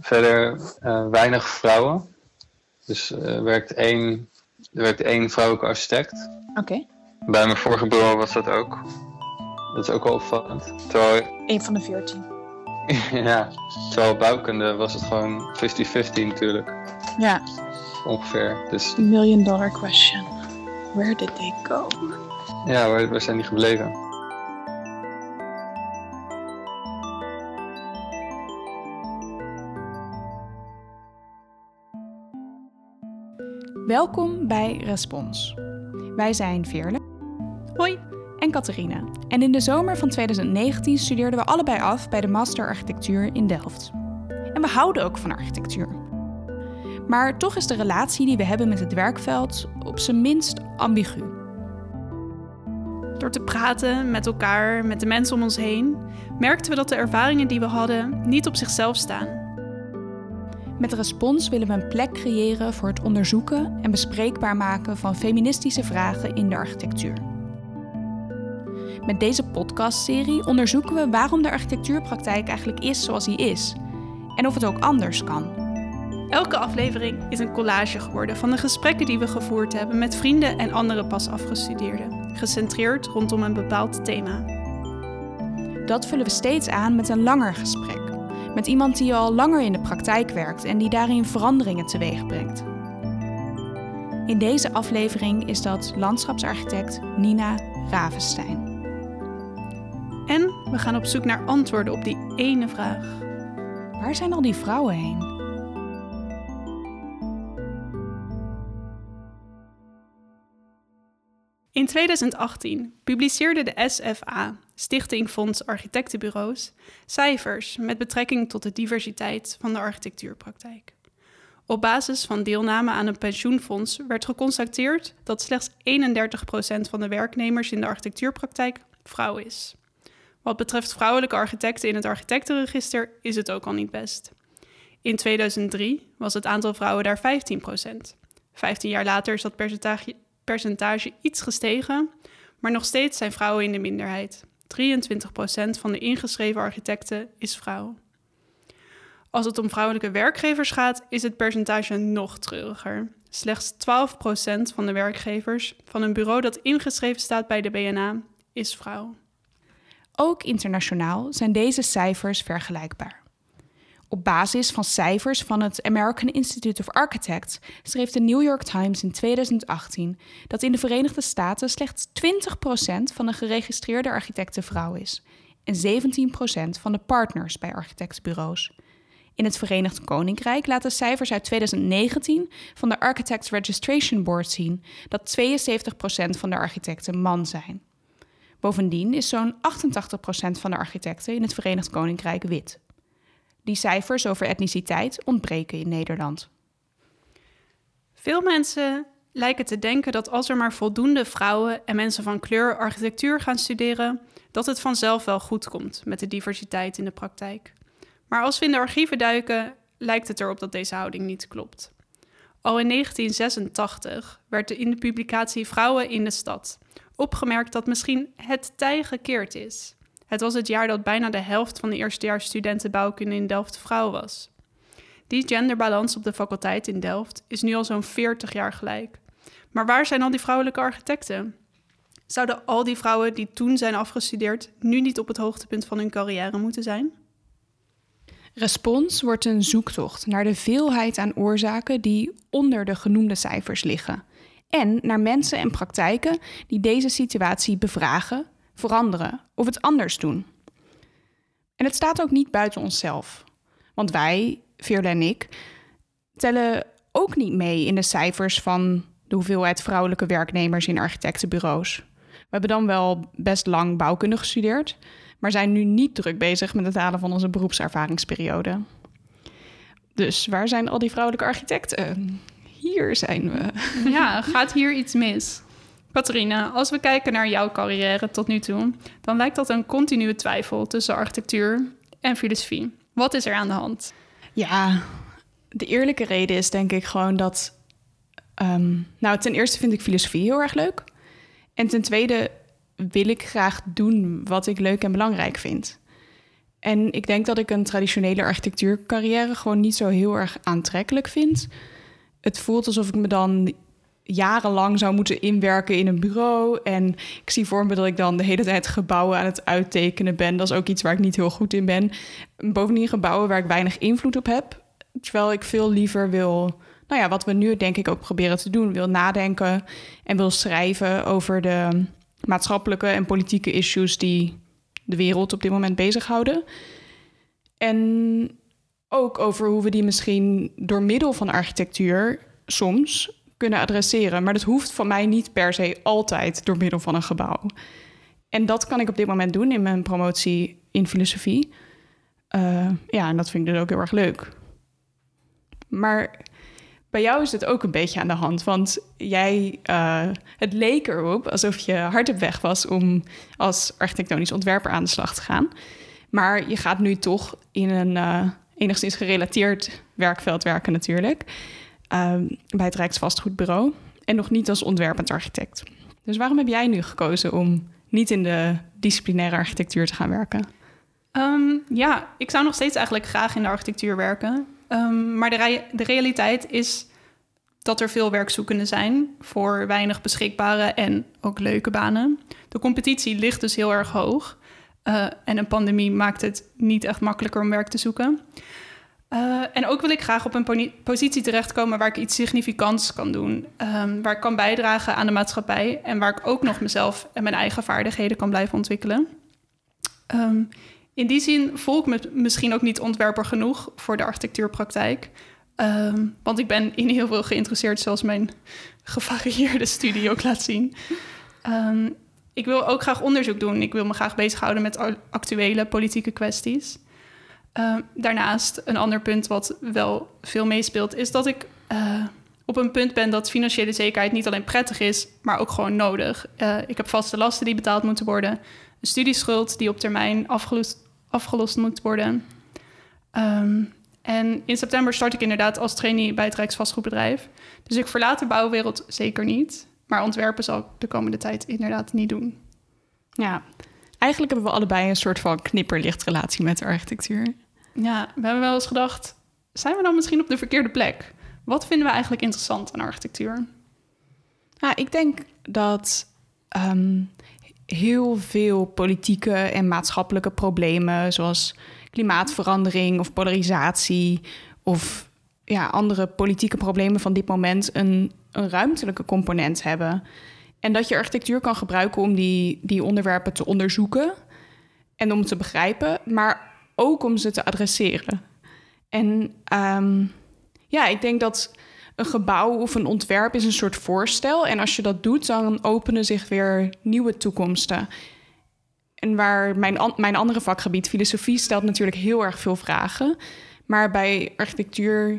verder uh, weinig vrouwen. Dus er werkt één, er werkt één vrouwelijke architect. Oké. Bij mijn vorige bureau was dat ook. Dat is ook wel opvallend. Terwijl, Eén van de veertien. ja, terwijl bouwkunde was het gewoon 50-50 natuurlijk. Ja, Ongeveer. Dus million dollar question. Where did they go? ja, waar, waar zijn die gebleven? Welkom bij Respons. Wij zijn Veerle. Hoi. En Catharina. En in de zomer van 2019 studeerden we allebei af bij de Master Architectuur in Delft. En we houden ook van architectuur. Maar toch is de relatie die we hebben met het werkveld op zijn minst ambigu. Door te praten met elkaar, met de mensen om ons heen, merkten we dat de ervaringen die we hadden niet op zichzelf staan. Met Respons willen we een plek creëren voor het onderzoeken en bespreekbaar maken van feministische vragen in de architectuur. Met deze podcastserie onderzoeken we waarom de architectuurpraktijk eigenlijk is zoals die is en of het ook anders kan. Elke aflevering is een collage geworden van de gesprekken die we gevoerd hebben met vrienden en andere pas afgestudeerden, gecentreerd rondom een bepaald thema. Dat vullen we steeds aan met een langer gesprek. Met iemand die al langer in de praktijk werkt en die daarin veranderingen teweeg brengt. In deze aflevering is dat landschapsarchitect Nina Ravenstein. En we gaan op zoek naar antwoorden op die ene vraag. Waar zijn al die vrouwen heen? In 2018 publiceerde de SFA, Stichting Fonds Architectenbureaus, cijfers met betrekking tot de diversiteit van de architectuurpraktijk. Op basis van deelname aan een pensioenfonds werd geconstateerd dat slechts 31% van de werknemers in de architectuurpraktijk vrouw is. Wat betreft vrouwelijke architecten in het architectenregister is het ook al niet best. In 2003 was het aantal vrouwen daar 15%. 15 jaar later is dat percentage, percentage iets gestegen, maar nog steeds zijn vrouwen in de minderheid. 23% van de ingeschreven architecten is vrouw. Als het om vrouwelijke werkgevers gaat, is het percentage nog treuriger. Slechts 12% van de werkgevers van een bureau dat ingeschreven staat bij de BNA is vrouw. Ook internationaal zijn deze cijfers vergelijkbaar. Op basis van cijfers van het American Institute of Architects schreef de New York Times in 2018 dat in de Verenigde Staten slechts 20% van de geregistreerde architecten vrouw is en 17% van de partners bij architectenbureaus. In het Verenigd Koninkrijk laten cijfers uit 2019 van de Architects Registration Board zien dat 72% van de architecten man zijn. Bovendien is zo'n 88% van de architecten in het Verenigd Koninkrijk wit. Die cijfers over etniciteit ontbreken in Nederland. Veel mensen lijken te denken dat als er maar voldoende vrouwen en mensen van kleur architectuur gaan studeren, dat het vanzelf wel goed komt met de diversiteit in de praktijk. Maar als we in de archieven duiken, lijkt het erop dat deze houding niet klopt. Al in 1986 werd er in de publicatie Vrouwen in de Stad opgemerkt dat misschien het tij gekeerd is. Het was het jaar dat bijna de helft van de eerstejaarsstudenten bouwkunde in Delft vrouw was. Die genderbalans op de faculteit in Delft is nu al zo'n 40 jaar gelijk. Maar waar zijn al die vrouwelijke architecten? Zouden al die vrouwen die toen zijn afgestudeerd nu niet op het hoogtepunt van hun carrière moeten zijn? Respons wordt een zoektocht naar de veelheid aan oorzaken die onder de genoemde cijfers liggen. En naar mensen en praktijken die deze situatie bevragen, veranderen of het anders doen. En het staat ook niet buiten onszelf. Want wij, Veerle en ik, tellen ook niet mee in de cijfers van de hoeveelheid vrouwelijke werknemers in architectenbureaus. We hebben dan wel best lang bouwkunde gestudeerd, maar zijn nu niet druk bezig met het halen van onze beroepservaringsperiode. Dus waar zijn al die vrouwelijke architecten? Hier zijn we. Ja, gaat hier iets mis? Catharina, als we kijken naar jouw carrière tot nu toe, dan lijkt dat een continue twijfel tussen architectuur en filosofie. Wat is er aan de hand? Ja, de eerlijke reden is denk ik gewoon dat. ehm, nou, ten eerste vind ik filosofie heel erg leuk. En ten tweede wil ik graag doen wat ik leuk en belangrijk vind. En ik denk dat ik een traditionele architectuurcarrière gewoon niet zo heel erg aantrekkelijk vind. Het voelt alsof ik me dan jarenlang zou moeten inwerken in een bureau. En ik zie voor me dat ik dan de hele tijd gebouwen aan het uittekenen ben. Dat is ook iets waar ik niet heel goed in ben. Bovendien gebouwen waar ik weinig invloed op heb. Terwijl ik veel liever wil, nou ja, wat we nu denk ik ook proberen te doen, wil nadenken en wil schrijven over de maatschappelijke en politieke issues die de wereld op dit moment bezighouden. En ook over hoe we die misschien door middel van architectuur soms kunnen adresseren. Maar dat hoeft van mij niet per se altijd door middel van een gebouw. En dat kan ik op dit moment doen in mijn promotie in filosofie. Uh, ja, en dat vind ik dus ook heel erg leuk. Maar bij jou is het ook een beetje aan de hand. Want jij, uh, het leek erop alsof je hard op weg was om als architectonisch ontwerper aan de slag te gaan. Maar je gaat nu toch in een uh, enigszins gerelateerd werkveld werken natuurlijk. Uh, bij het Rijksvastgoedbureau. En nog niet als ontwerpend architect. Dus waarom heb jij nu gekozen om niet in de disciplinaire architectuur te gaan werken? Um, ja, ik zou nog steeds eigenlijk graag in de architectuur werken. Um, maar de, de, realiteit is dat er veel werkzoekenden zijn voor weinig beschikbare en ook leuke banen. De competitie ligt dus heel erg hoog. Uh, en een pandemie maakt het niet echt makkelijker om werk te zoeken. Uh, en ook wil ik graag op een positie terechtkomen waar ik iets significants kan doen. Um, waar ik kan bijdragen aan de maatschappij en waar ik ook nog mezelf en mijn eigen vaardigheden kan blijven ontwikkelen. Um, in die zin voel ik me misschien ook niet ontwerper genoeg voor de architectuurpraktijk. Um, want ik ben in heel veel geïnteresseerd, zoals mijn gevarieerde studie ook laat zien. Ik wil ook graag onderzoek doen. Ik wil me graag bezighouden met actuele politieke kwesties. Um, daarnaast, een ander punt wat wel veel meespeelt, is dat ik uh, op een punt ben dat financiële zekerheid niet alleen prettig is, maar ook gewoon nodig. Uh, ik heb vaste lasten die betaald moeten worden, een studieschuld die op termijn afgelost, afgelost moet worden. Um, en in september start ik inderdaad als trainee bij het Rijksvastgoedbedrijf. Dus ik verlaat de bouwwereld zeker niet. Maar ontwerpen zal ik de komende tijd inderdaad niet doen. Ja, eigenlijk hebben we allebei een soort van knipperlichtrelatie met de architectuur. Ja, we hebben wel eens gedacht, zijn we dan misschien op de verkeerde plek? Wat vinden we eigenlijk interessant aan architectuur? Nou, ik denk dat um, heel veel politieke en maatschappelijke problemen, zoals klimaatverandering of polarisatie of ja, andere politieke problemen van dit moment, een, een ruimtelijke component hebben. En dat je architectuur kan gebruiken om die, die onderwerpen te onderzoeken en om te begrijpen, maar ook om ze te adresseren. En um, ja, ik denk dat een gebouw of een ontwerp is een soort voorstel. En als je dat doet, dan openen zich weer nieuwe toekomsten. En waar mijn, mijn andere vakgebied, filosofie, stelt natuurlijk heel erg veel vragen. Maar bij architectuur,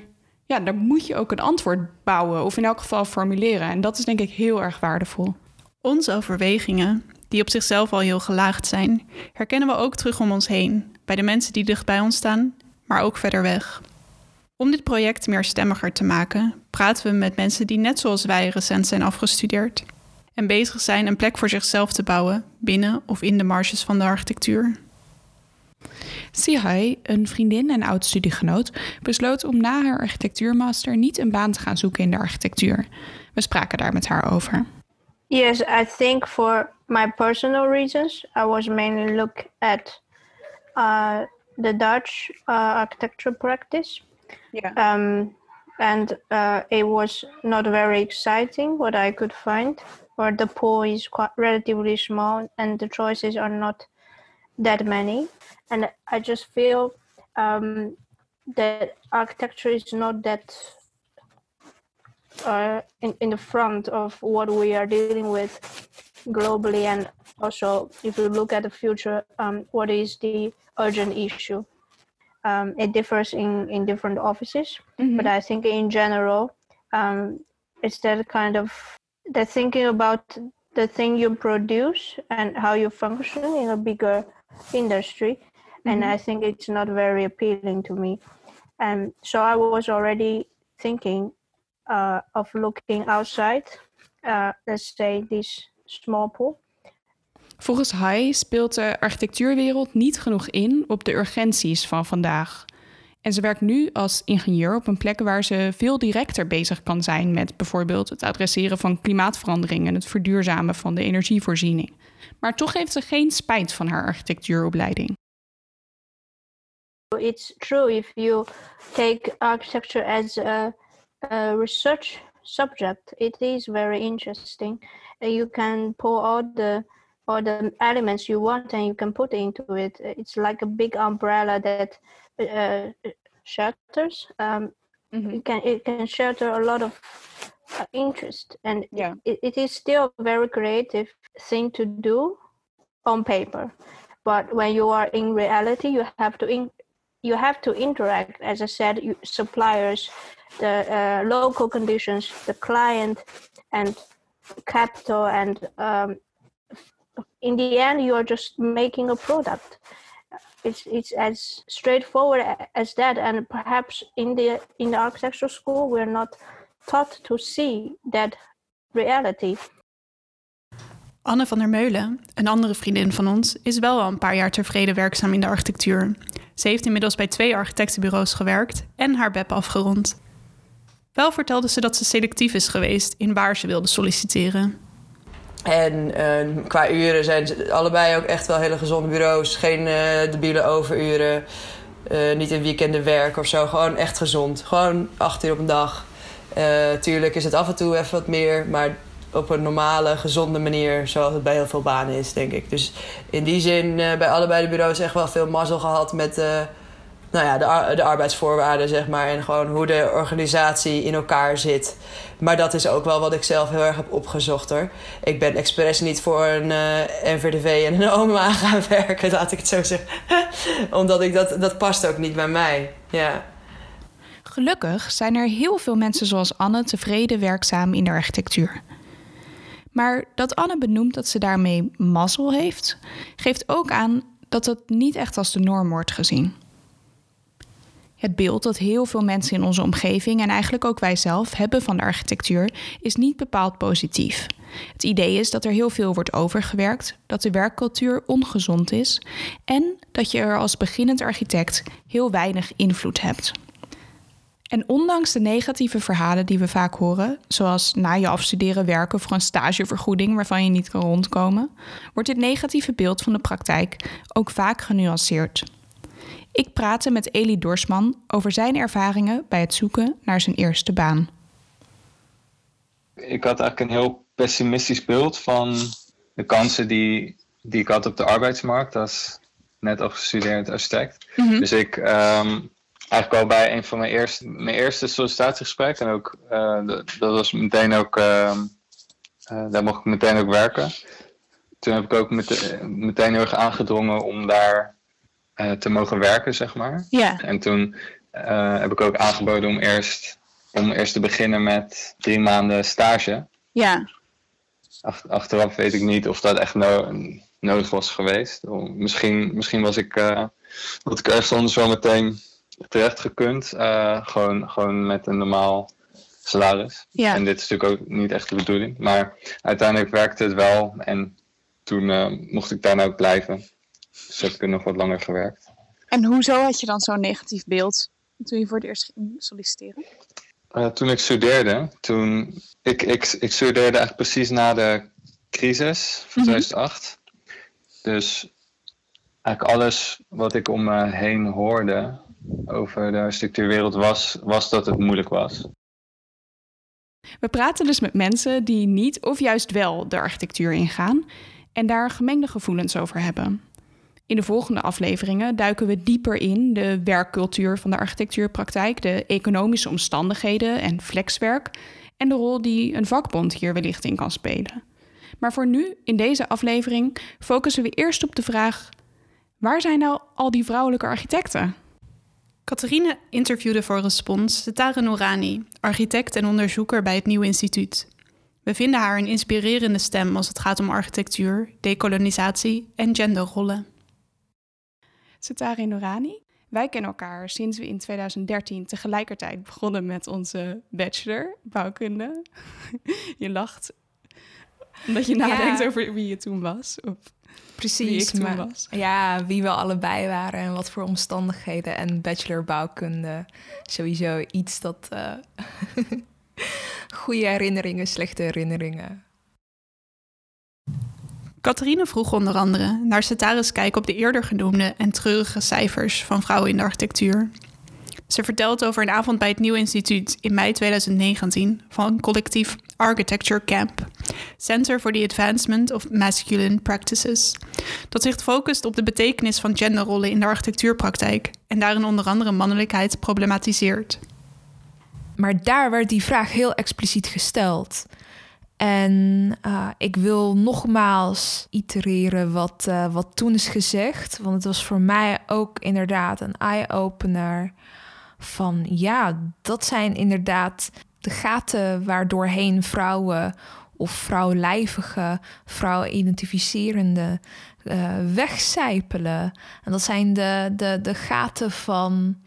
ja, daar moet je ook een antwoord bouwen. Of in elk geval formuleren. En dat is denk ik heel erg waardevol. Onze overwegingen, die op zichzelf al heel gelaagd zijn, herkennen we ook terug om ons heen. Bij de mensen die dicht bij ons staan, maar ook verder weg. Om dit project meer stemmiger te maken, praten we met mensen die net zoals wij recent zijn afgestudeerd en bezig zijn een plek voor zichzelf te bouwen binnen of in de marges van de architectuur. Sihai, een vriendin en oud-studiegenoot, besloot om na haar architectuurmaster niet een baan te gaan zoeken in de architectuur. We spraken daar met haar over. Yes, I think for my personal reasons, I was mainly look at uh, the Dutch uh, architecture practice. Yeah. Um, and uh, it was not very exciting what I could find. where the pool is quite relatively small and the choices are not that many. And I just feel um, that architecture is not that uh, in, in the front of what we are dealing with globally and also if you look at the future um, what is the urgent issue um, it differs in, in different offices mm-hmm. but i think in general um, it's that kind of the thinking about the thing you produce and how you function in a bigger industry mm-hmm. and i think it's not very appealing to me and so i was already thinking uh, of looking outside uh, let's say this small pool Volgens Hai speelt de architectuurwereld niet genoeg in op de urgenties van vandaag. En ze werkt nu als ingenieur op een plek waar ze veel directer bezig kan zijn met bijvoorbeeld het adresseren van klimaatverandering en het verduurzamen van de energievoorziening. Maar toch heeft ze geen spijt van haar architectuuropleiding. It's true if you take architecture as a, a research subject, it is very interesting. You can pull all the all the elements you want and you can put into it. It's like a big umbrella that uh, shelters. Um. It can it can shelter a lot of interest, and Yeah. it, it is still a very creative thing to do on paper. But when you are in reality, you have to in, you have to interact. As I said, you, suppliers, the uh, local conditions, the client, and capital, and um, in the end, you are just making a product. It's it's as straightforward as that, and perhaps in the in the architectural school, we're not taught to see that reality. Anne van der Meulen, een andere vriendin van ons, is wel al een paar jaar tevreden werkzaam in de architectuur. Ze heeft inmiddels bij twee architectenbureaus gewerkt en haar BEP afgerond. Wel vertelde ze dat ze selectief is geweest in waar ze wilde solliciteren. En eh, qua uren zijn ze allebei ook echt wel hele gezonde bureaus. Geen eh debiele overuren. eh, niet in weekenden werken of zo. Gewoon echt gezond. Gewoon acht uur op een dag. Eh, tuurlijk is het af en toe even wat meer. Maar op een normale, gezonde manier. Zoals het bij heel veel banen is, denk ik. Dus in die zin eh, bij allebei de bureaus echt wel veel mazzel gehad met... eh, nou ja, de, de arbeidsvoorwaarden, zeg maar. En gewoon hoe de organisatie in elkaar zit. Maar dat is ook wel wat ik zelf heel erg heb opgezocht hoor. Ik ben expres niet voor een eh, NVDV en een OMA gaan werken, laat ik het zo zeggen. Omdat ik dat, dat past ook niet bij mij. Ja. Gelukkig zijn er heel veel mensen zoals Anne tevreden werkzaam in de architectuur. Maar dat Anne benoemt dat ze daarmee mazzel heeft, geeft ook aan dat het niet echt als de norm wordt gezien. Het beeld dat heel veel mensen in onze omgeving en eigenlijk ook wij zelf hebben van de architectuur is niet bepaald positief. Het idee is dat er heel veel wordt overgewerkt, dat de werkcultuur ongezond is en dat je er als beginnend architect heel weinig invloed hebt. En ondanks de negatieve verhalen die we vaak horen, zoals na je afstuderen werken voor een stagevergoeding waarvan je niet kan rondkomen, wordt dit negatieve beeld van de praktijk ook vaak genuanceerd. Ik praatte met Elie Dorsman over zijn ervaringen bij het zoeken naar zijn eerste baan. Ik had eigenlijk een heel pessimistisch beeld van de kansen die, die ik had op de arbeidsmarkt als net afgestudeerd architect. Dus ik ehm, eigenlijk al bij een van mijn eerste, mijn eerste sollicitatiegesprekken en ook eh, dat, dat was meteen ook, ehm, eh, daar mocht ik meteen ook werken. Toen heb ik ook mete- meteen heel erg aangedrongen om daar eh, te mogen werken, zeg maar. Ja. En toen heb ik ook aangeboden om eerst, om eerst te beginnen met drie maanden stage. Ja. Ach- achteraf weet ik niet of dat echt no- nodig was geweest. Misschien, misschien was ik, had ik ergens anders wel meteen terecht gekund. eh, gewoon, gewoon met een normaal salaris. Ja. En dit is natuurlijk ook niet echt de bedoeling. Maar uiteindelijk werkte het wel. En toen eh, mocht ik daar ook blijven. Dus heb ik nog wat langer gewerkt. En hoezo had je dan zo'n negatief beeld toen je voor het eerst ging solliciteren? Eh, toen ik studeerde, toen, ik, ik, ik studeerde eigenlijk precies na de crisis van 2008. Dus eigenlijk alles wat ik om me heen hoorde over de architectuurwereld was, was dat het moeilijk was. We praten dus met mensen die niet of juist wel de architectuur ingaan en daar gemengde gevoelens over hebben. In de volgende afleveringen duiken we dieper in de werkcultuur van de architectuurpraktijk, de economische omstandigheden en flexwerk en de rol die een vakbond hier wellicht in kan spelen. Maar voor nu, in deze aflevering, focussen we eerst op de vraag: waar zijn nou al die vrouwelijke architecten? Catharine interviewde voor Respons Setare Nourani, architect en onderzoeker bij het Nieuw Instituut. We vinden haar een inspirerende stem als het gaat om architectuur, dekolonisatie en genderrollen. Setari Nourani. Wij kennen elkaar sinds we in 2013 tegelijkertijd begonnen met onze bachelor bouwkunde. je lacht omdat je nadenkt Ja. over wie je toen was. Of... precies. wie ik toen maar- was. Ja, wie we allebei waren en wat voor omstandigheden. En bachelor bouwkunde, sowieso iets dat... eh goede herinneringen, slechte herinneringen. Catharine vroeg onder andere naar Setaris kijk op de eerder genoemde en treurige cijfers van vrouwen in de architectuur. Ze vertelt over een avond bij het Nieuw Instituut in mei 2019 van collectief Architecture Camp, Center for the Advancement of Masculine Practices, dat zich focust op de betekenis van genderrollen in de architectuurpraktijk en daarin onder andere mannelijkheid problematiseert. Maar daar werd die vraag heel expliciet gesteld. En eh, ik wil nogmaals itereren wat, eh, wat toen is gezegd. Want het was voor mij ook inderdaad een eye-opener. Van ja, dat zijn inderdaad de gaten waardoorheen vrouwen of vrouwlijvige, vrouwen-identificerende eh, wegcijpelen. En dat zijn de, de, de gaten van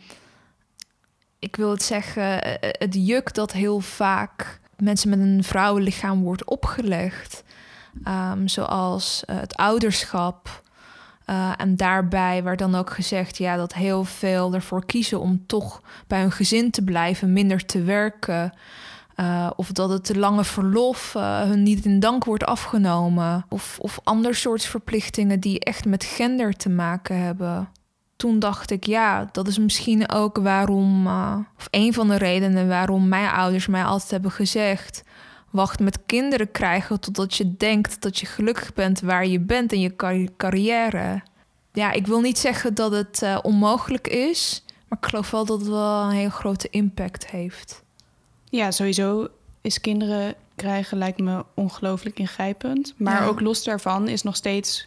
ik wil het zeggen, het juk dat heel vaak mensen met een vrouwenlichaam wordt opgelegd. Ehm, zoals eh, het ouderschap. Eh, en daarbij werd dan ook gezegd ja, dat heel veel ervoor kiezen om toch bij hun gezin te blijven, minder te werken. Eh, of dat het te lange verlof eh, hun niet in dank wordt afgenomen. Of, of ander soort verplichtingen die echt met gender te maken hebben toen dacht ik, ja, dat is misschien ook waarom, uh, of een van de redenen waarom mijn ouders mij altijd hebben gezegd: wacht met kinderen krijgen totdat je denkt dat je gelukkig bent waar je bent in je car carrière. Ja, ik wil niet zeggen dat het uh, onmogelijk is, maar ik geloof wel dat het wel een heel grote impact heeft. Ja, sowieso is kinderen krijgen lijkt me ongelooflijk ingrijpend. Maar Ja. ook los daarvan is nog steeds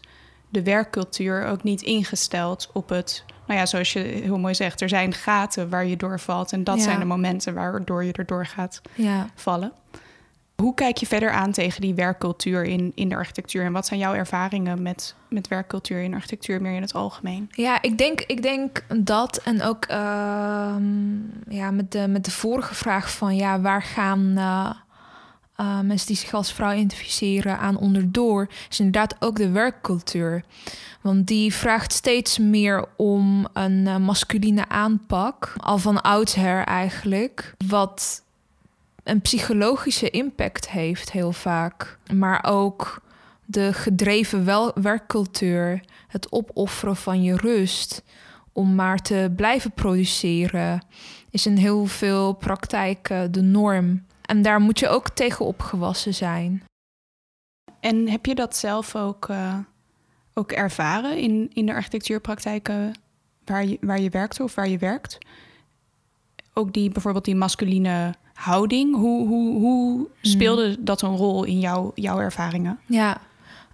de werkcultuur ook niet ingesteld op het... Nou ja, zoals je heel mooi zegt, er zijn gaten waar je doorvalt. En dat Ja. zijn de momenten waardoor je erdoor gaat Ja. vallen. Hoe kijk je verder aan tegen die werkcultuur in, in de architectuur? En wat zijn jouw ervaringen met, met werkcultuur in architectuur meer in het algemeen? Ja, ik denk, ik denk dat. En ook ehm, ja, met, de, met de vorige vraag van ja, waar gaan eh, eh, mensen die zich als vrouw identificeren aan onderdoor, is inderdaad ook de werkcultuur. Want die vraagt steeds meer om een eh, masculine aanpak, al van oudsher eigenlijk. Wat een psychologische impact heeft heel vaak. Maar ook de gedreven wel werkcultuur, het opofferen van je rust om maar te blijven produceren, is in heel veel praktijken de norm. En daar moet je ook tegen opgewassen zijn. En heb je dat zelf ook, eh, ook ervaren in, in de architectuurpraktijken waar je, waar je werkte of waar je werkt? Ook die bijvoorbeeld die masculine houding, hoe, hoe, hoe speelde dat een rol in jouw, jouw ervaringen? Ja,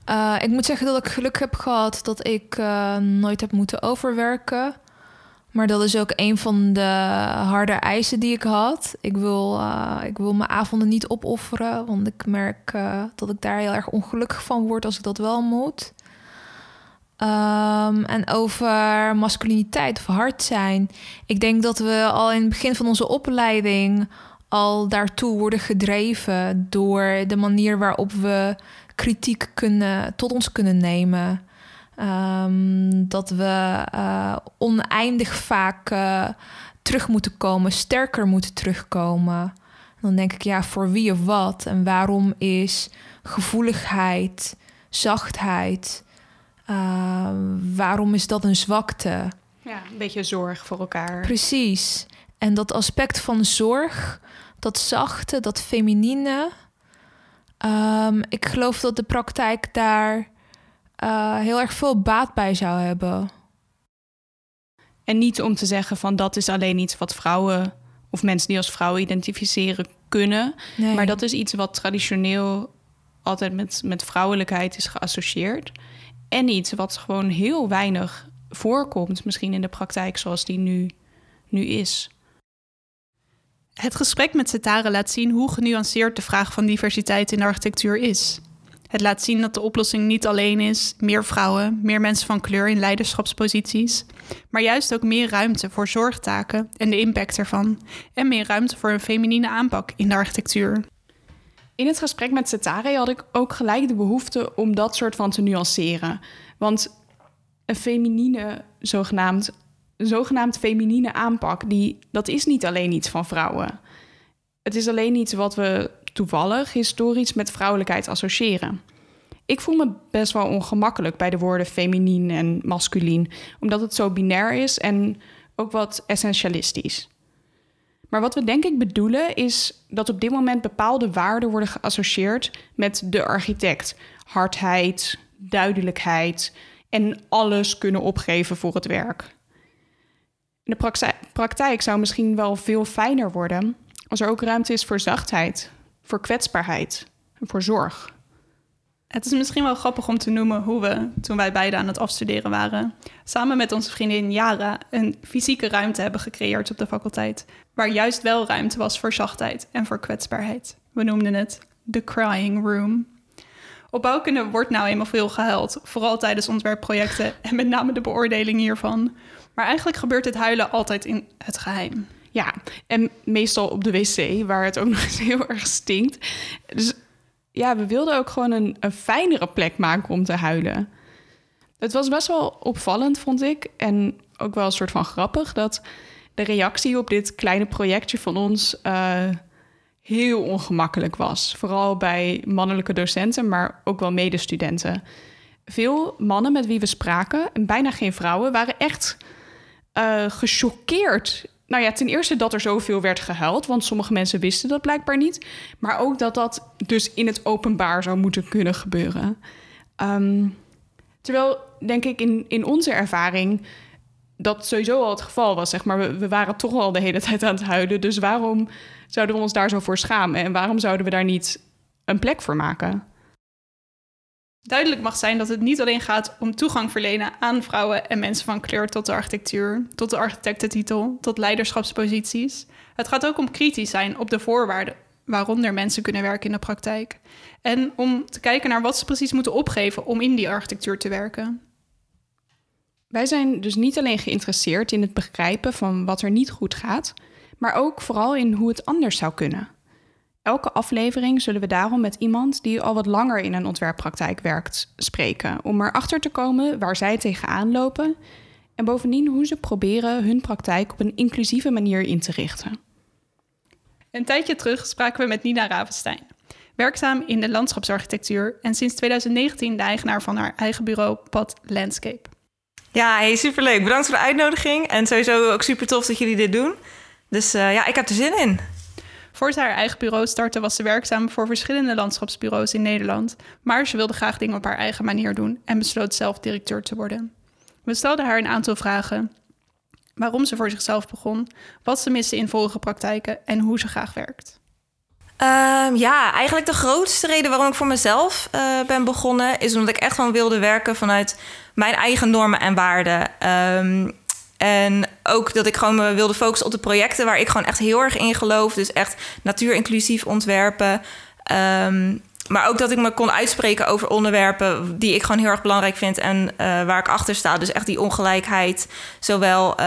eh, ik moet zeggen dat ik geluk heb gehad dat ik eh, nooit heb moeten overwerken. Maar dat is ook een van de harde eisen die ik had. Ik wil, eh, ik wil mijn avonden niet opofferen, want ik merk dat ik daar heel erg ongelukkig van word als ik dat wel moet. Ehm, en over masculiniteit of hard zijn. Ik denk dat we al in het begin van onze opleiding al daartoe worden gedreven door de manier waarop we kritiek kunnen, tot ons kunnen nemen. Ehm, dat we eh, oneindig vaak eh, terug moeten komen, sterker moeten terugkomen. Dan denk ik, ja, voor wie of wat? En waarom is gevoeligheid, zachtheid, eh, waarom is dat een zwakte? Ja, een beetje zorg voor elkaar. Precies. En dat aspect van zorg, dat zachte, dat feminine. ehm, ik geloof dat de praktijk daar eh, heel erg veel baat bij zou hebben. En niet om te zeggen van dat is alleen iets wat vrouwen of mensen die als vrouwen identificeren kunnen. Nee. Maar dat is iets wat traditioneel altijd met, met vrouwelijkheid is geassocieerd. En iets wat gewoon heel weinig voorkomt, misschien in de praktijk zoals die nu, nu is. Het gesprek met Setare laat zien hoe genuanceerd de vraag van diversiteit in de architectuur is. Het laat zien dat de oplossing niet alleen is meer vrouwen, meer mensen van kleur in leiderschapsposities, maar juist ook meer ruimte voor zorgtaken en de impact ervan. En meer ruimte voor een feminine aanpak in de architectuur. In het gesprek met Setare had ik ook gelijk de behoefte om dat soort van te nuanceren. Want een feminine, zogenaamd, zogenaamd feminine aanpak, die, dat is niet alleen iets van vrouwen. Het is alleen iets wat we toevallig historisch met vrouwelijkheid associëren. Ik voel me best wel ongemakkelijk bij de woorden feminien en masculien, omdat het zo binair is en ook wat essentialistisch. Maar wat we denk ik bedoelen is dat op dit moment bepaalde waarden worden geassocieerd met de architect. Hardheid, duidelijkheid en alles kunnen opgeven voor het werk. De praktijk zou misschien wel veel fijner worden als er ook ruimte is voor zachtheid, voor kwetsbaarheid en voor zorg. Het is misschien wel grappig om te noemen hoe we, toen wij beiden aan het afstuderen waren, samen met onze vriendin Yara een fysieke ruimte hebben gecreëerd op de faculteit, waar juist wel ruimte was voor zachtheid en voor kwetsbaarheid. We noemden het de crying room. Op bouwkunde wordt nou eenmaal veel gehuild, vooral tijdens ontwerpprojecten en met name de beoordeling hiervan. Maar eigenlijk gebeurt het huilen altijd in het geheim. Ja, en meestal op de wc, waar het ook nog eens heel erg stinkt. Dus ja, we wilden ook gewoon een, een fijnere plek maken om te huilen. Het was best wel opvallend, vond ik. En ook wel een soort van grappig dat de reactie op dit kleine projectje van ons uh, heel ongemakkelijk was. Vooral bij mannelijke docenten, maar ook wel medestudenten. Veel mannen met wie we spraken, en bijna geen vrouwen, waren echt uh, gechoqueerd nou ja, ten eerste dat er zoveel werd gehuild, want sommige mensen wisten dat blijkbaar niet. Maar ook dat dat dus in het openbaar zou moeten kunnen gebeuren. Ehm, terwijl, denk ik, in, in onze ervaring dat sowieso al het geval was. Zeg maar. We, we waren toch al de hele tijd aan het huilen. Dus waarom zouden we ons daar zo voor schamen? En waarom zouden we daar niet een plek voor maken? Duidelijk mag zijn dat het niet alleen gaat om toegang verlenen aan vrouwen en mensen van kleur tot de architectuur, tot de architectentitel, tot leiderschapsposities. Het gaat ook om kritisch zijn op de voorwaarden waaronder mensen kunnen werken in de praktijk. En om te kijken naar wat ze precies moeten opgeven om in die architectuur te werken. Wij zijn dus niet alleen geïnteresseerd in het begrijpen van wat er niet goed gaat, maar ook vooral in hoe het anders zou kunnen. Elke aflevering zullen we daarom met iemand die al wat langer in een ontwerppraktijk werkt spreken, om erachter te komen waar zij tegenaan lopen en bovendien hoe ze proberen hun praktijk op een inclusieve manier in te richten. Een tijdje terug spraken we met Nina Ravenstein, werkzaam in de landschapsarchitectuur en sinds 2019 de eigenaar van haar eigen bureau Pad Landscape. Ja, hey, superleuk. Bedankt voor de uitnodiging en sowieso ook super tof dat jullie dit doen. Dus uh, ja, ik heb er zin in. Voor ze haar eigen bureau startte was ze werkzaam voor verschillende landschapsbureaus in Nederland. Maar ze wilde graag dingen op haar eigen manier doen en besloot zelf directeur te worden. We stelden haar een aantal vragen. Waarom ze voor zichzelf begon, wat ze miste in vorige praktijken en hoe ze graag werkt. Um, ja, eigenlijk de grootste reden waarom ik voor mezelf uh, ben begonnen... is omdat ik echt gewoon wilde werken vanuit mijn eigen normen en waarden. Um, en ook dat ik gewoon me wilde focussen op de projecten waar ik gewoon echt heel erg in geloof. Dus echt natuurinclusief ontwerpen. Um, maar ook dat ik me kon uitspreken over onderwerpen die ik gewoon heel erg belangrijk vind en uh, waar ik achter sta. Dus echt die ongelijkheid, zowel uh,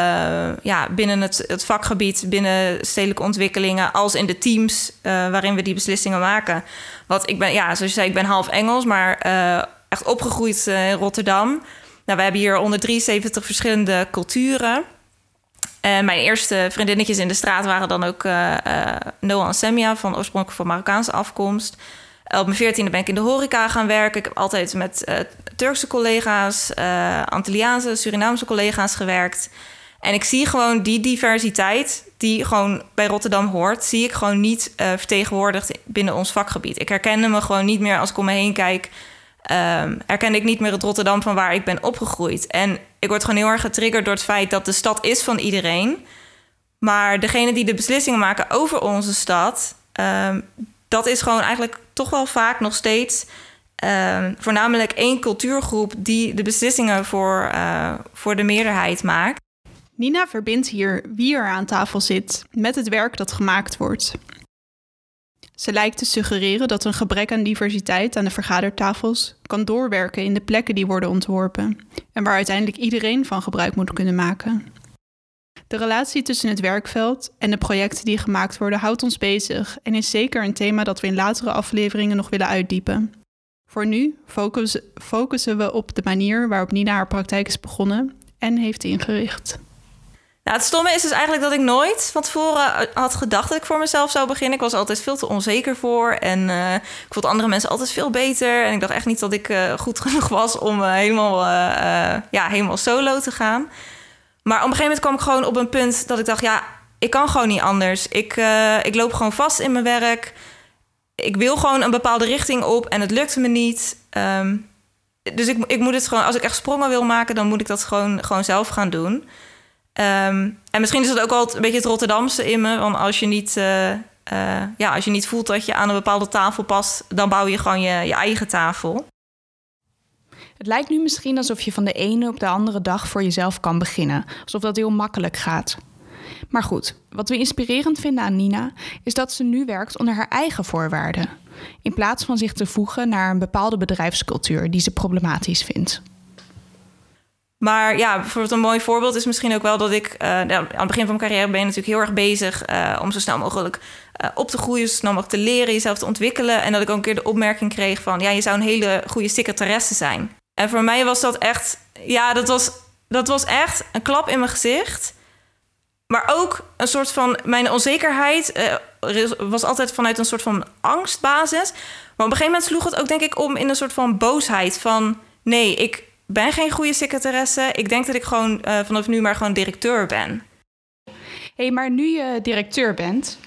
ja, binnen het, het, vakgebied, binnen stedelijke ontwikkelingen, als in de teams uh, waarin we die beslissingen maken. Want ik ben, ja, zoals je zei, ik ben half Engels, maar echt opgegroeid in Rotterdam. Nou, we hebben hier 173 verschillende culturen. En mijn eerste vriendinnetjes in de straat waren dan ook uh, uh, Noah en Semia, van oorspronkelijk van Marokkaanse afkomst. Op mijn veertiende ben ik in de horeca gaan werken. Ik heb altijd met Turkse collega's, Antilliaanse, Surinaamse collega's gewerkt. En ik zie gewoon die diversiteit die gewoon bij Rotterdam hoort, zie ik gewoon niet vertegenwoordigd binnen ons vakgebied. Ik herkende me gewoon niet meer als ik om me heen kijk um, ik niet meer het Rotterdam van waar ik ben opgegroeid. En ik word gewoon heel erg getriggerd door het feit dat de stad is van iedereen. Maar degene die de beslissingen maken over onze stad, um, dat is gewoon eigenlijk toch wel vaak nog steeds um, voornamelijk één cultuurgroep die de beslissingen voor, uh, voor de meerderheid maakt. Nina verbindt hier wie er aan tafel zit met het werk dat gemaakt wordt. Ze lijkt te suggereren dat een gebrek aan diversiteit aan de vergadertafels kan doorwerken in de plekken die worden ontworpen en waar uiteindelijk iedereen van gebruik moet kunnen maken. De relatie tussen het werkveld en de projecten die gemaakt worden houdt ons bezig en is zeker een thema dat we in latere afleveringen nog willen uitdiepen. Voor nu focussen we op de manier waarop Nina haar praktijk is begonnen en heeft ingericht. Nou, het stomme is dus eigenlijk dat ik nooit van tevoren had gedacht dat ik voor mezelf zou beginnen. Ik was altijd veel te onzeker voor en uh, ik vond andere mensen altijd veel beter. En ik dacht echt niet dat ik uh, goed genoeg was om helemaal, ja, helemaal solo te gaan. Maar op een gegeven moment kwam ik gewoon op een punt dat ik dacht, ja, ik kan gewoon niet anders. Ik, ik loop gewoon vast in mijn werk. Ik wil gewoon een bepaalde richting op en het lukt me niet. Um, dus ik, ik moet het gewoon, als ik echt sprongen wil maken, dan moet ik dat gewoon, gewoon zelf gaan doen. Um, en misschien is het ook wel een beetje het Rotterdamse in me. Want als je niet, uh, uh, ja, als je niet voelt dat je aan een bepaalde tafel past, dan bouw je gewoon je, je eigen tafel. Het lijkt nu misschien alsof je van de ene op de andere dag voor jezelf kan beginnen. Alsof dat heel makkelijk gaat. Maar goed, wat we inspirerend vinden aan Nina is dat ze nu werkt onder haar eigen voorwaarden. In plaats van zich te voegen naar een bepaalde bedrijfscultuur die ze problematisch vindt. Maar ja, bijvoorbeeld een mooi voorbeeld is misschien ook wel dat ik... Uh, aan het begin van mijn carrière ben je natuurlijk heel erg bezig... Uh, om zo snel mogelijk uh, op te groeien, zo snel mogelijk te leren, jezelf te ontwikkelen. En dat ik ook een keer de opmerking kreeg van... ja, je zou een hele goede secretaresse zijn. En voor mij was dat echt... Ja, dat was, dat was echt een klap in mijn gezicht. Maar ook een soort van... Mijn onzekerheid was altijd vanuit een soort van angstbasis. Maar op een gegeven moment sloeg het ook denk ik om in een soort van boosheid van... nee, ik ben geen goede secretaresse. Ik denk dat ik gewoon uh, vanaf nu maar gewoon directeur ben. Hey, maar nu je directeur bent,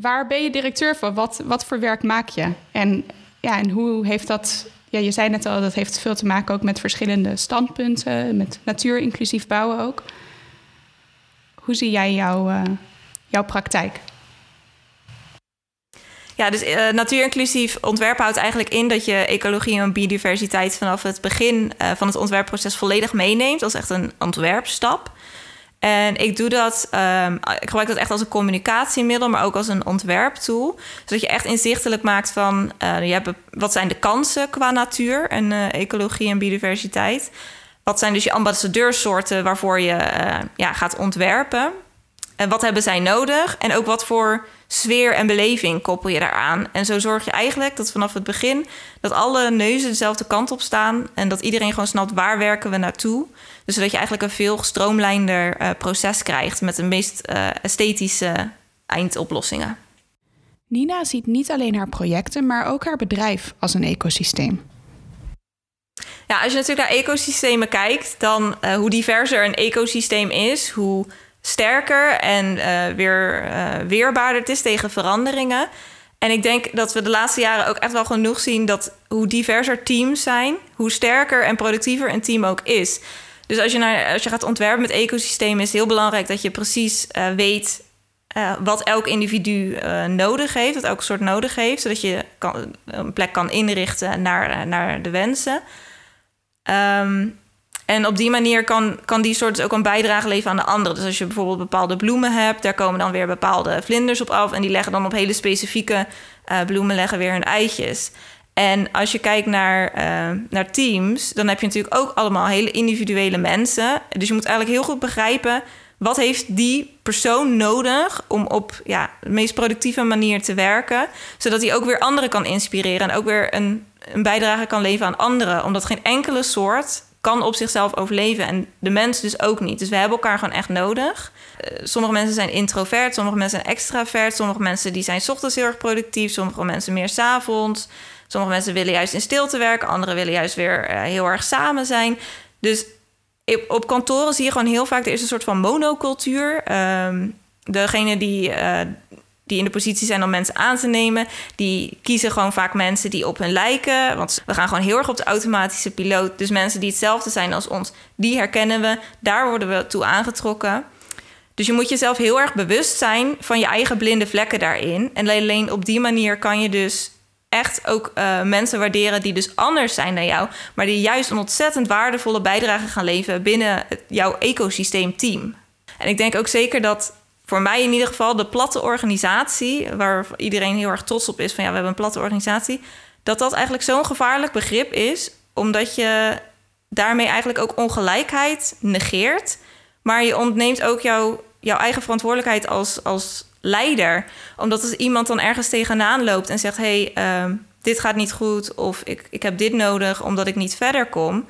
waar ben je directeur van? Wat, wat voor werk maak je? En, ja, en hoe heeft dat... Ja, je zei net al, dat heeft veel te maken ook met verschillende standpunten, met natuur inclusief bouwen ook. Hoe zie jij jouw, uh, jouw praktijk? Ja, dus uh, natuurinclusief ontwerp houdt eigenlijk in dat je ecologie en biodiversiteit vanaf het begin uh, van het ontwerpproces volledig meeneemt. Dat is echt een ontwerpstap. En ik doe dat, um, ik gebruik dat echt als een communicatiemiddel, maar ook als een ontwerptool. Zodat je echt inzichtelijk maakt van uh, je hebt, wat zijn de kansen qua natuur en ecologie en biodiversiteit. Wat zijn dus je ambassadeursoorten waarvoor je ja, gaat ontwerpen. En wat hebben zij nodig? En ook wat voor sfeer en beleving koppel je daaraan. En zo zorg je eigenlijk dat vanaf het begin dat alle neuzen dezelfde kant op staan en dat iedereen gewoon snapt waar werken we naartoe. Dus zodat je eigenlijk een veel gestroomlijnder uh, proces krijgt met de meest uh, esthetische eindoplossingen. Nina ziet niet alleen haar projecten, maar ook haar bedrijf als een ecosysteem. Ja, als je natuurlijk naar ecosystemen kijkt, dan uh, hoe diverser een ecosysteem is, hoe sterker en uh, weer uh, weerbaarder het is tegen veranderingen. En ik denk dat we de laatste jaren ook echt wel genoeg zien dat hoe diverser teams zijn, hoe sterker en productiever een team ook is. Dus als je, naar, als je gaat ontwerpen met ecosystemen, is het heel belangrijk dat je precies uh, weet wat elk individu nodig heeft, wat elke soort nodig heeft, zodat je kan, een plek kan inrichten naar, naar de wensen. Um, en op die manier kan, kan die soort ook een bijdrage leveren aan de andere. Dus als je bijvoorbeeld bepaalde bloemen hebt, daar komen dan weer bepaalde vlinders op af. En die leggen dan op hele specifieke uh, bloemen leggen weer hun eitjes. En als je kijkt naar, uh, naar teams, dan heb je natuurlijk ook allemaal hele individuele mensen. Dus je moet eigenlijk heel goed begrijpen. Wat heeft die persoon nodig om op ja, de meest productieve manier te werken? Zodat hij ook weer anderen kan inspireren en ook weer een, een bijdrage kan leveren aan anderen. Omdat geen enkele soort kan op zichzelf overleven en de mens dus ook niet. Dus we hebben elkaar gewoon echt nodig. Uh, sommige mensen zijn introvert, sommige mensen zijn extravert, sommige mensen die zijn ochtends heel erg productief, sommige mensen meer s'avonds. Sommige mensen willen juist in stilte werken, anderen willen juist weer uh, heel erg samen zijn. Dus op kantoren zie je gewoon heel vaak, er is een soort van monocultuur. Um, degene die uh, die in de positie zijn om mensen aan te nemen. Die kiezen gewoon vaak mensen die op hun lijken. Want we gaan gewoon heel erg op de automatische piloot. Dus mensen die hetzelfde zijn als ons, die herkennen we. Daar worden we toe aangetrokken. Dus je moet jezelf heel erg bewust zijn van je eigen blinde vlekken daarin. En alleen op die manier kan je dus echt ook uh, mensen waarderen die dus anders zijn dan jou, maar die juist een ontzettend waardevolle bijdrage gaan leveren binnen jouw ecosysteemteam. En ik denk ook zeker dat voor mij in ieder geval de platte organisatie, waar iedereen heel erg trots op is van ja, we hebben een platte organisatie, dat dat eigenlijk zo'n gevaarlijk begrip is, omdat je daarmee eigenlijk ook ongelijkheid negeert, Maar je ontneemt ook jouw, jouw eigen verantwoordelijkheid als, als leider. Omdat als iemand dan ergens tegenaan loopt en zegt: hé, hey, ehm, dit gaat niet goed, of ik, ik heb dit nodig omdat ik niet verder kom.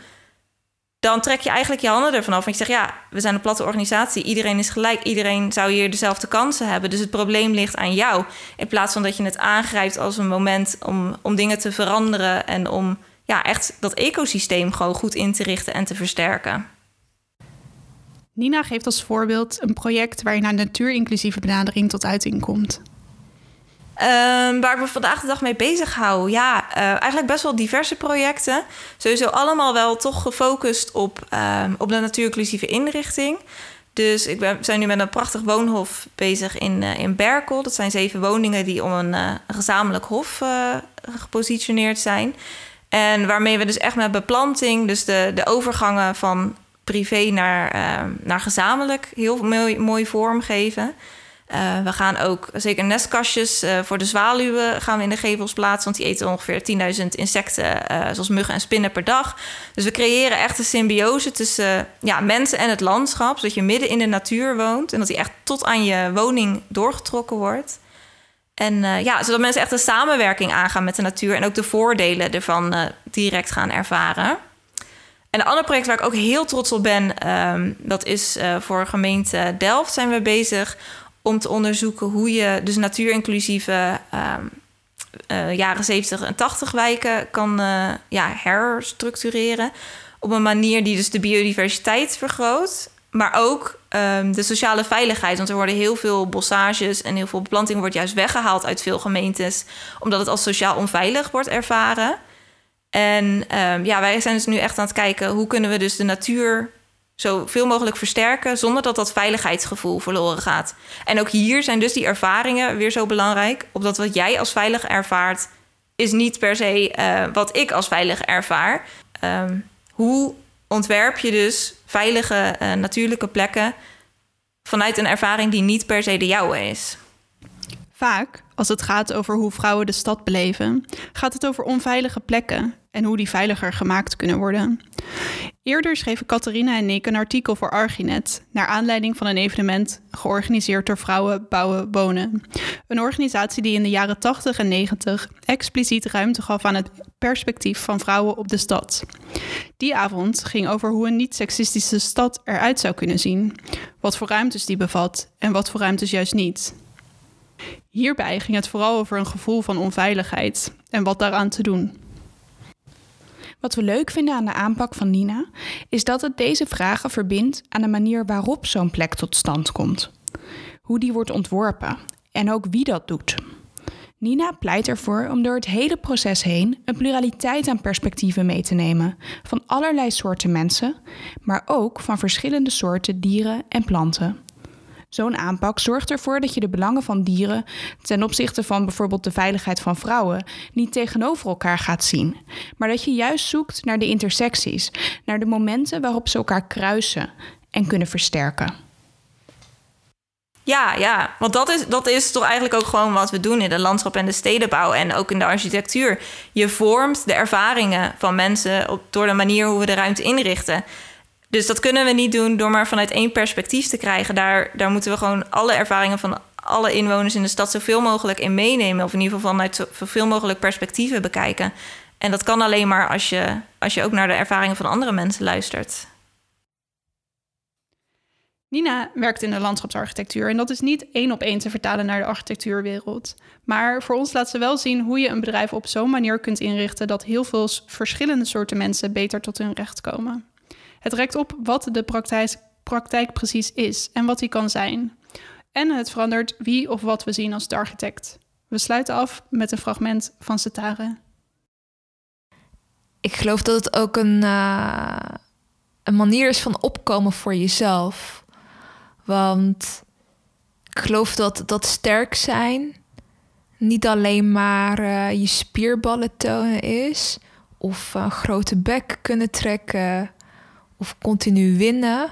Dan trek je eigenlijk je handen ervan af. En je zegt: ja, we zijn een platte organisatie. Iedereen is gelijk. Iedereen zou hier dezelfde kansen hebben. Dus het probleem ligt aan jou. In plaats van dat je het aangrijpt als een moment om, om dingen te veranderen en om ja, echt dat ecosysteem gewoon goed in te richten en te versterken. Nina geeft als voorbeeld een project waarin een natuurinclusieve benadering tot uiting komt. Um, waar me vandaag de dag mee bezig hou. Ja, uh, eigenlijk best wel diverse projecten. Sowieso allemaal wel toch gefocust op, um, op de natuurinclusieve inrichting. Dus ik ben, zijn nu met een prachtig woonhof bezig in, uh, in Berkel. Dat zijn zeven woningen die om een, een gezamenlijk hof gepositioneerd zijn. En waarmee we dus echt met beplanting, dus de, de overgangen van privé naar, uh, naar gezamenlijk heel mooi, mooi vormgeven. Uh, we gaan ook zeker nestkastjes uh, voor de zwaluwen gaan we in de gevels plaatsen. Want die eten ongeveer 10.000 insecten, zoals muggen en spinnen per dag. Dus we creëren echt een symbiose tussen ja, mensen en het landschap. Zodat je midden in de natuur woont en dat die echt tot aan je woning doorgetrokken wordt. En ja, zodat mensen echt een samenwerking aangaan met de natuur en ook de voordelen ervan direct gaan ervaren. En een ander project waar ik ook heel trots op ben, um, dat is voor gemeente Delft zijn we bezig om te onderzoeken hoe je dus natuurinclusieve um, jaren 70 en 80 wijken kan ja, herstructureren. Op een manier die dus de biodiversiteit vergroot, maar ook um, de sociale veiligheid. Want er worden heel veel bossages en heel veel beplanting wordt juist weggehaald uit veel gemeentes, omdat het als sociaal onveilig wordt ervaren. En um, ja, wij zijn dus nu echt aan het kijken hoe kunnen we dus de natuur zoveel mogelijk versterken zonder dat dat veiligheidsgevoel verloren gaat. En ook hier zijn dus die ervaringen weer zo belangrijk. Omdat wat jij als veilig ervaart, is niet per se uh, wat ik als veilig ervaar. Um, hoe ontwerp je dus veilige uh, natuurlijke plekken vanuit een ervaring die niet per se de jouwe is. Vaak, als het gaat over hoe vrouwen de stad beleven, gaat het over onveilige plekken en hoe die veiliger gemaakt kunnen worden. Eerder schreven Catharina en ik een artikel voor Arginet naar aanleiding van een evenement georganiseerd door Vrouwen Bouwen Wonen. Een organisatie die in de jaren 80 en 90 expliciet ruimte gaf aan het perspectief van vrouwen op de stad. Die avond ging over hoe een niet-seksistische stad eruit zou kunnen zien, wat voor ruimtes die bevat en wat voor ruimtes juist niet. Hierbij ging het vooral over een gevoel van onveiligheid en wat daaraan te doen. Wat we leuk vinden aan de aanpak van Nina is dat het deze vragen verbindt aan de manier waarop zo'n plek tot stand komt. Hoe die wordt ontworpen en ook wie dat doet. Nina pleit ervoor om door het hele proces heen een pluraliteit aan perspectieven mee te nemen van allerlei soorten mensen, maar ook van verschillende soorten dieren en planten. Zo'n aanpak zorgt ervoor dat je de belangen van dieren ten opzichte van bijvoorbeeld de veiligheid van vrouwen niet tegenover elkaar gaat zien, maar dat je juist zoekt naar de intersecties, naar de momenten waarop ze elkaar kruisen en kunnen versterken. Ja, ja, want dat is, dat is toch eigenlijk ook gewoon wat we doen in de landschap en de stedenbouw en ook in de architectuur. Je vormt de ervaringen van mensen op, door de manier hoe we de ruimte inrichten. Dus dat kunnen we niet doen door maar vanuit één perspectief te krijgen. Daar, daar moeten we gewoon alle ervaringen van alle inwoners in de stad zoveel mogelijk in meenemen. Of in ieder geval vanuit zoveel mogelijk perspectieven bekijken. En dat kan alleen maar als je, als je ook naar de ervaringen van andere mensen luistert. Nina werkt in de landschapsarchitectuur en dat is niet één op één te vertalen naar de architectuurwereld. Maar voor ons laat ze wel zien hoe je een bedrijf op zo'n manier kunt inrichten dat heel veel verschillende soorten mensen beter tot hun recht komen. Het rekt op wat de praktijk, precies is en wat die kan zijn. En het verandert wie of wat we zien als de architect. We sluiten af met een fragment van Setare. Ik geloof dat het ook een, uh, een manier is van opkomen voor jezelf. Want ik geloof dat, dat sterk zijn niet alleen maar uh, je spierballen tonen is, of een grote bek kunnen trekken, of continu winnen,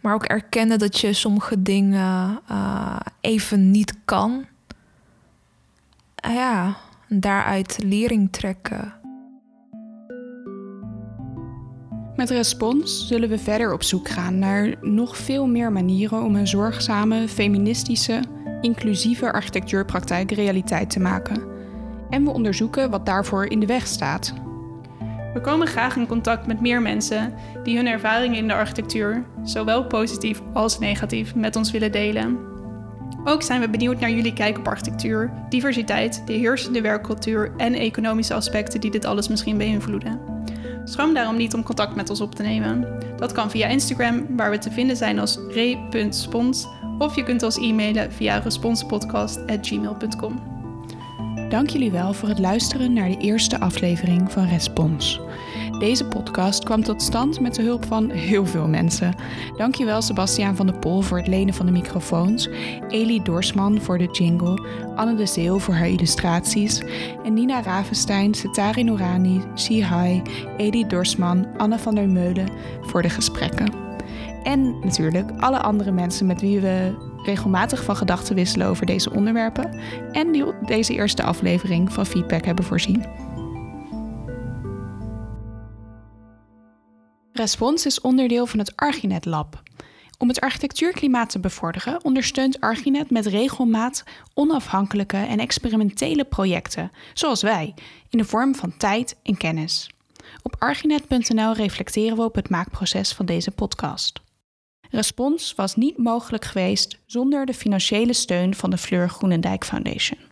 maar ook erkennen dat je sommige dingen uh, even niet kan. Uh, ja, daaruit lering trekken. Met Respons zullen we verder op zoek gaan naar nog veel meer manieren om een zorgzame, feministische, inclusieve architectuurpraktijk realiteit te maken. En we onderzoeken wat daarvoor in de weg staat. We komen graag in contact met meer mensen die hun ervaringen in de architectuur, zowel positief als negatief, met ons willen delen. Ook zijn we benieuwd naar jullie kijk op architectuur, diversiteit, de heersende werkcultuur en economische aspecten die dit alles misschien beïnvloeden. Schroom daarom niet om contact met ons op te nemen. Dat kan via Instagram, waar we te vinden zijn als re.spons, of je kunt ons e-mailen via responspodcast.gmail.com. Dank jullie wel voor het luisteren naar de eerste aflevering van Respons. Deze podcast kwam tot stand met de hulp van heel veel mensen. Dankjewel Sebastiaan van der Pol voor het lenen van de microfoons, Elie Dorsman voor de jingle, Anne de Zeel voor haar illustraties en Nina Ravenstein, Setari Nourani, Sihai, Elie Dorsman, Anne van der Meulen voor de gesprekken. En natuurlijk alle andere mensen met wie we regelmatig van gedachten wisselen over deze onderwerpen en die deze eerste aflevering van feedback hebben voorzien. Respons is onderdeel van het Archinet Lab. Om het architectuurklimaat te bevorderen ondersteunt Archinet met regelmaat onafhankelijke en experimentele projecten, zoals wij, in de vorm van tijd en kennis. Op archinet.nl reflecteren we op het maakproces van deze podcast. Respons was niet mogelijk geweest zonder de financiële steun van de Fleur Groenendijk Foundation.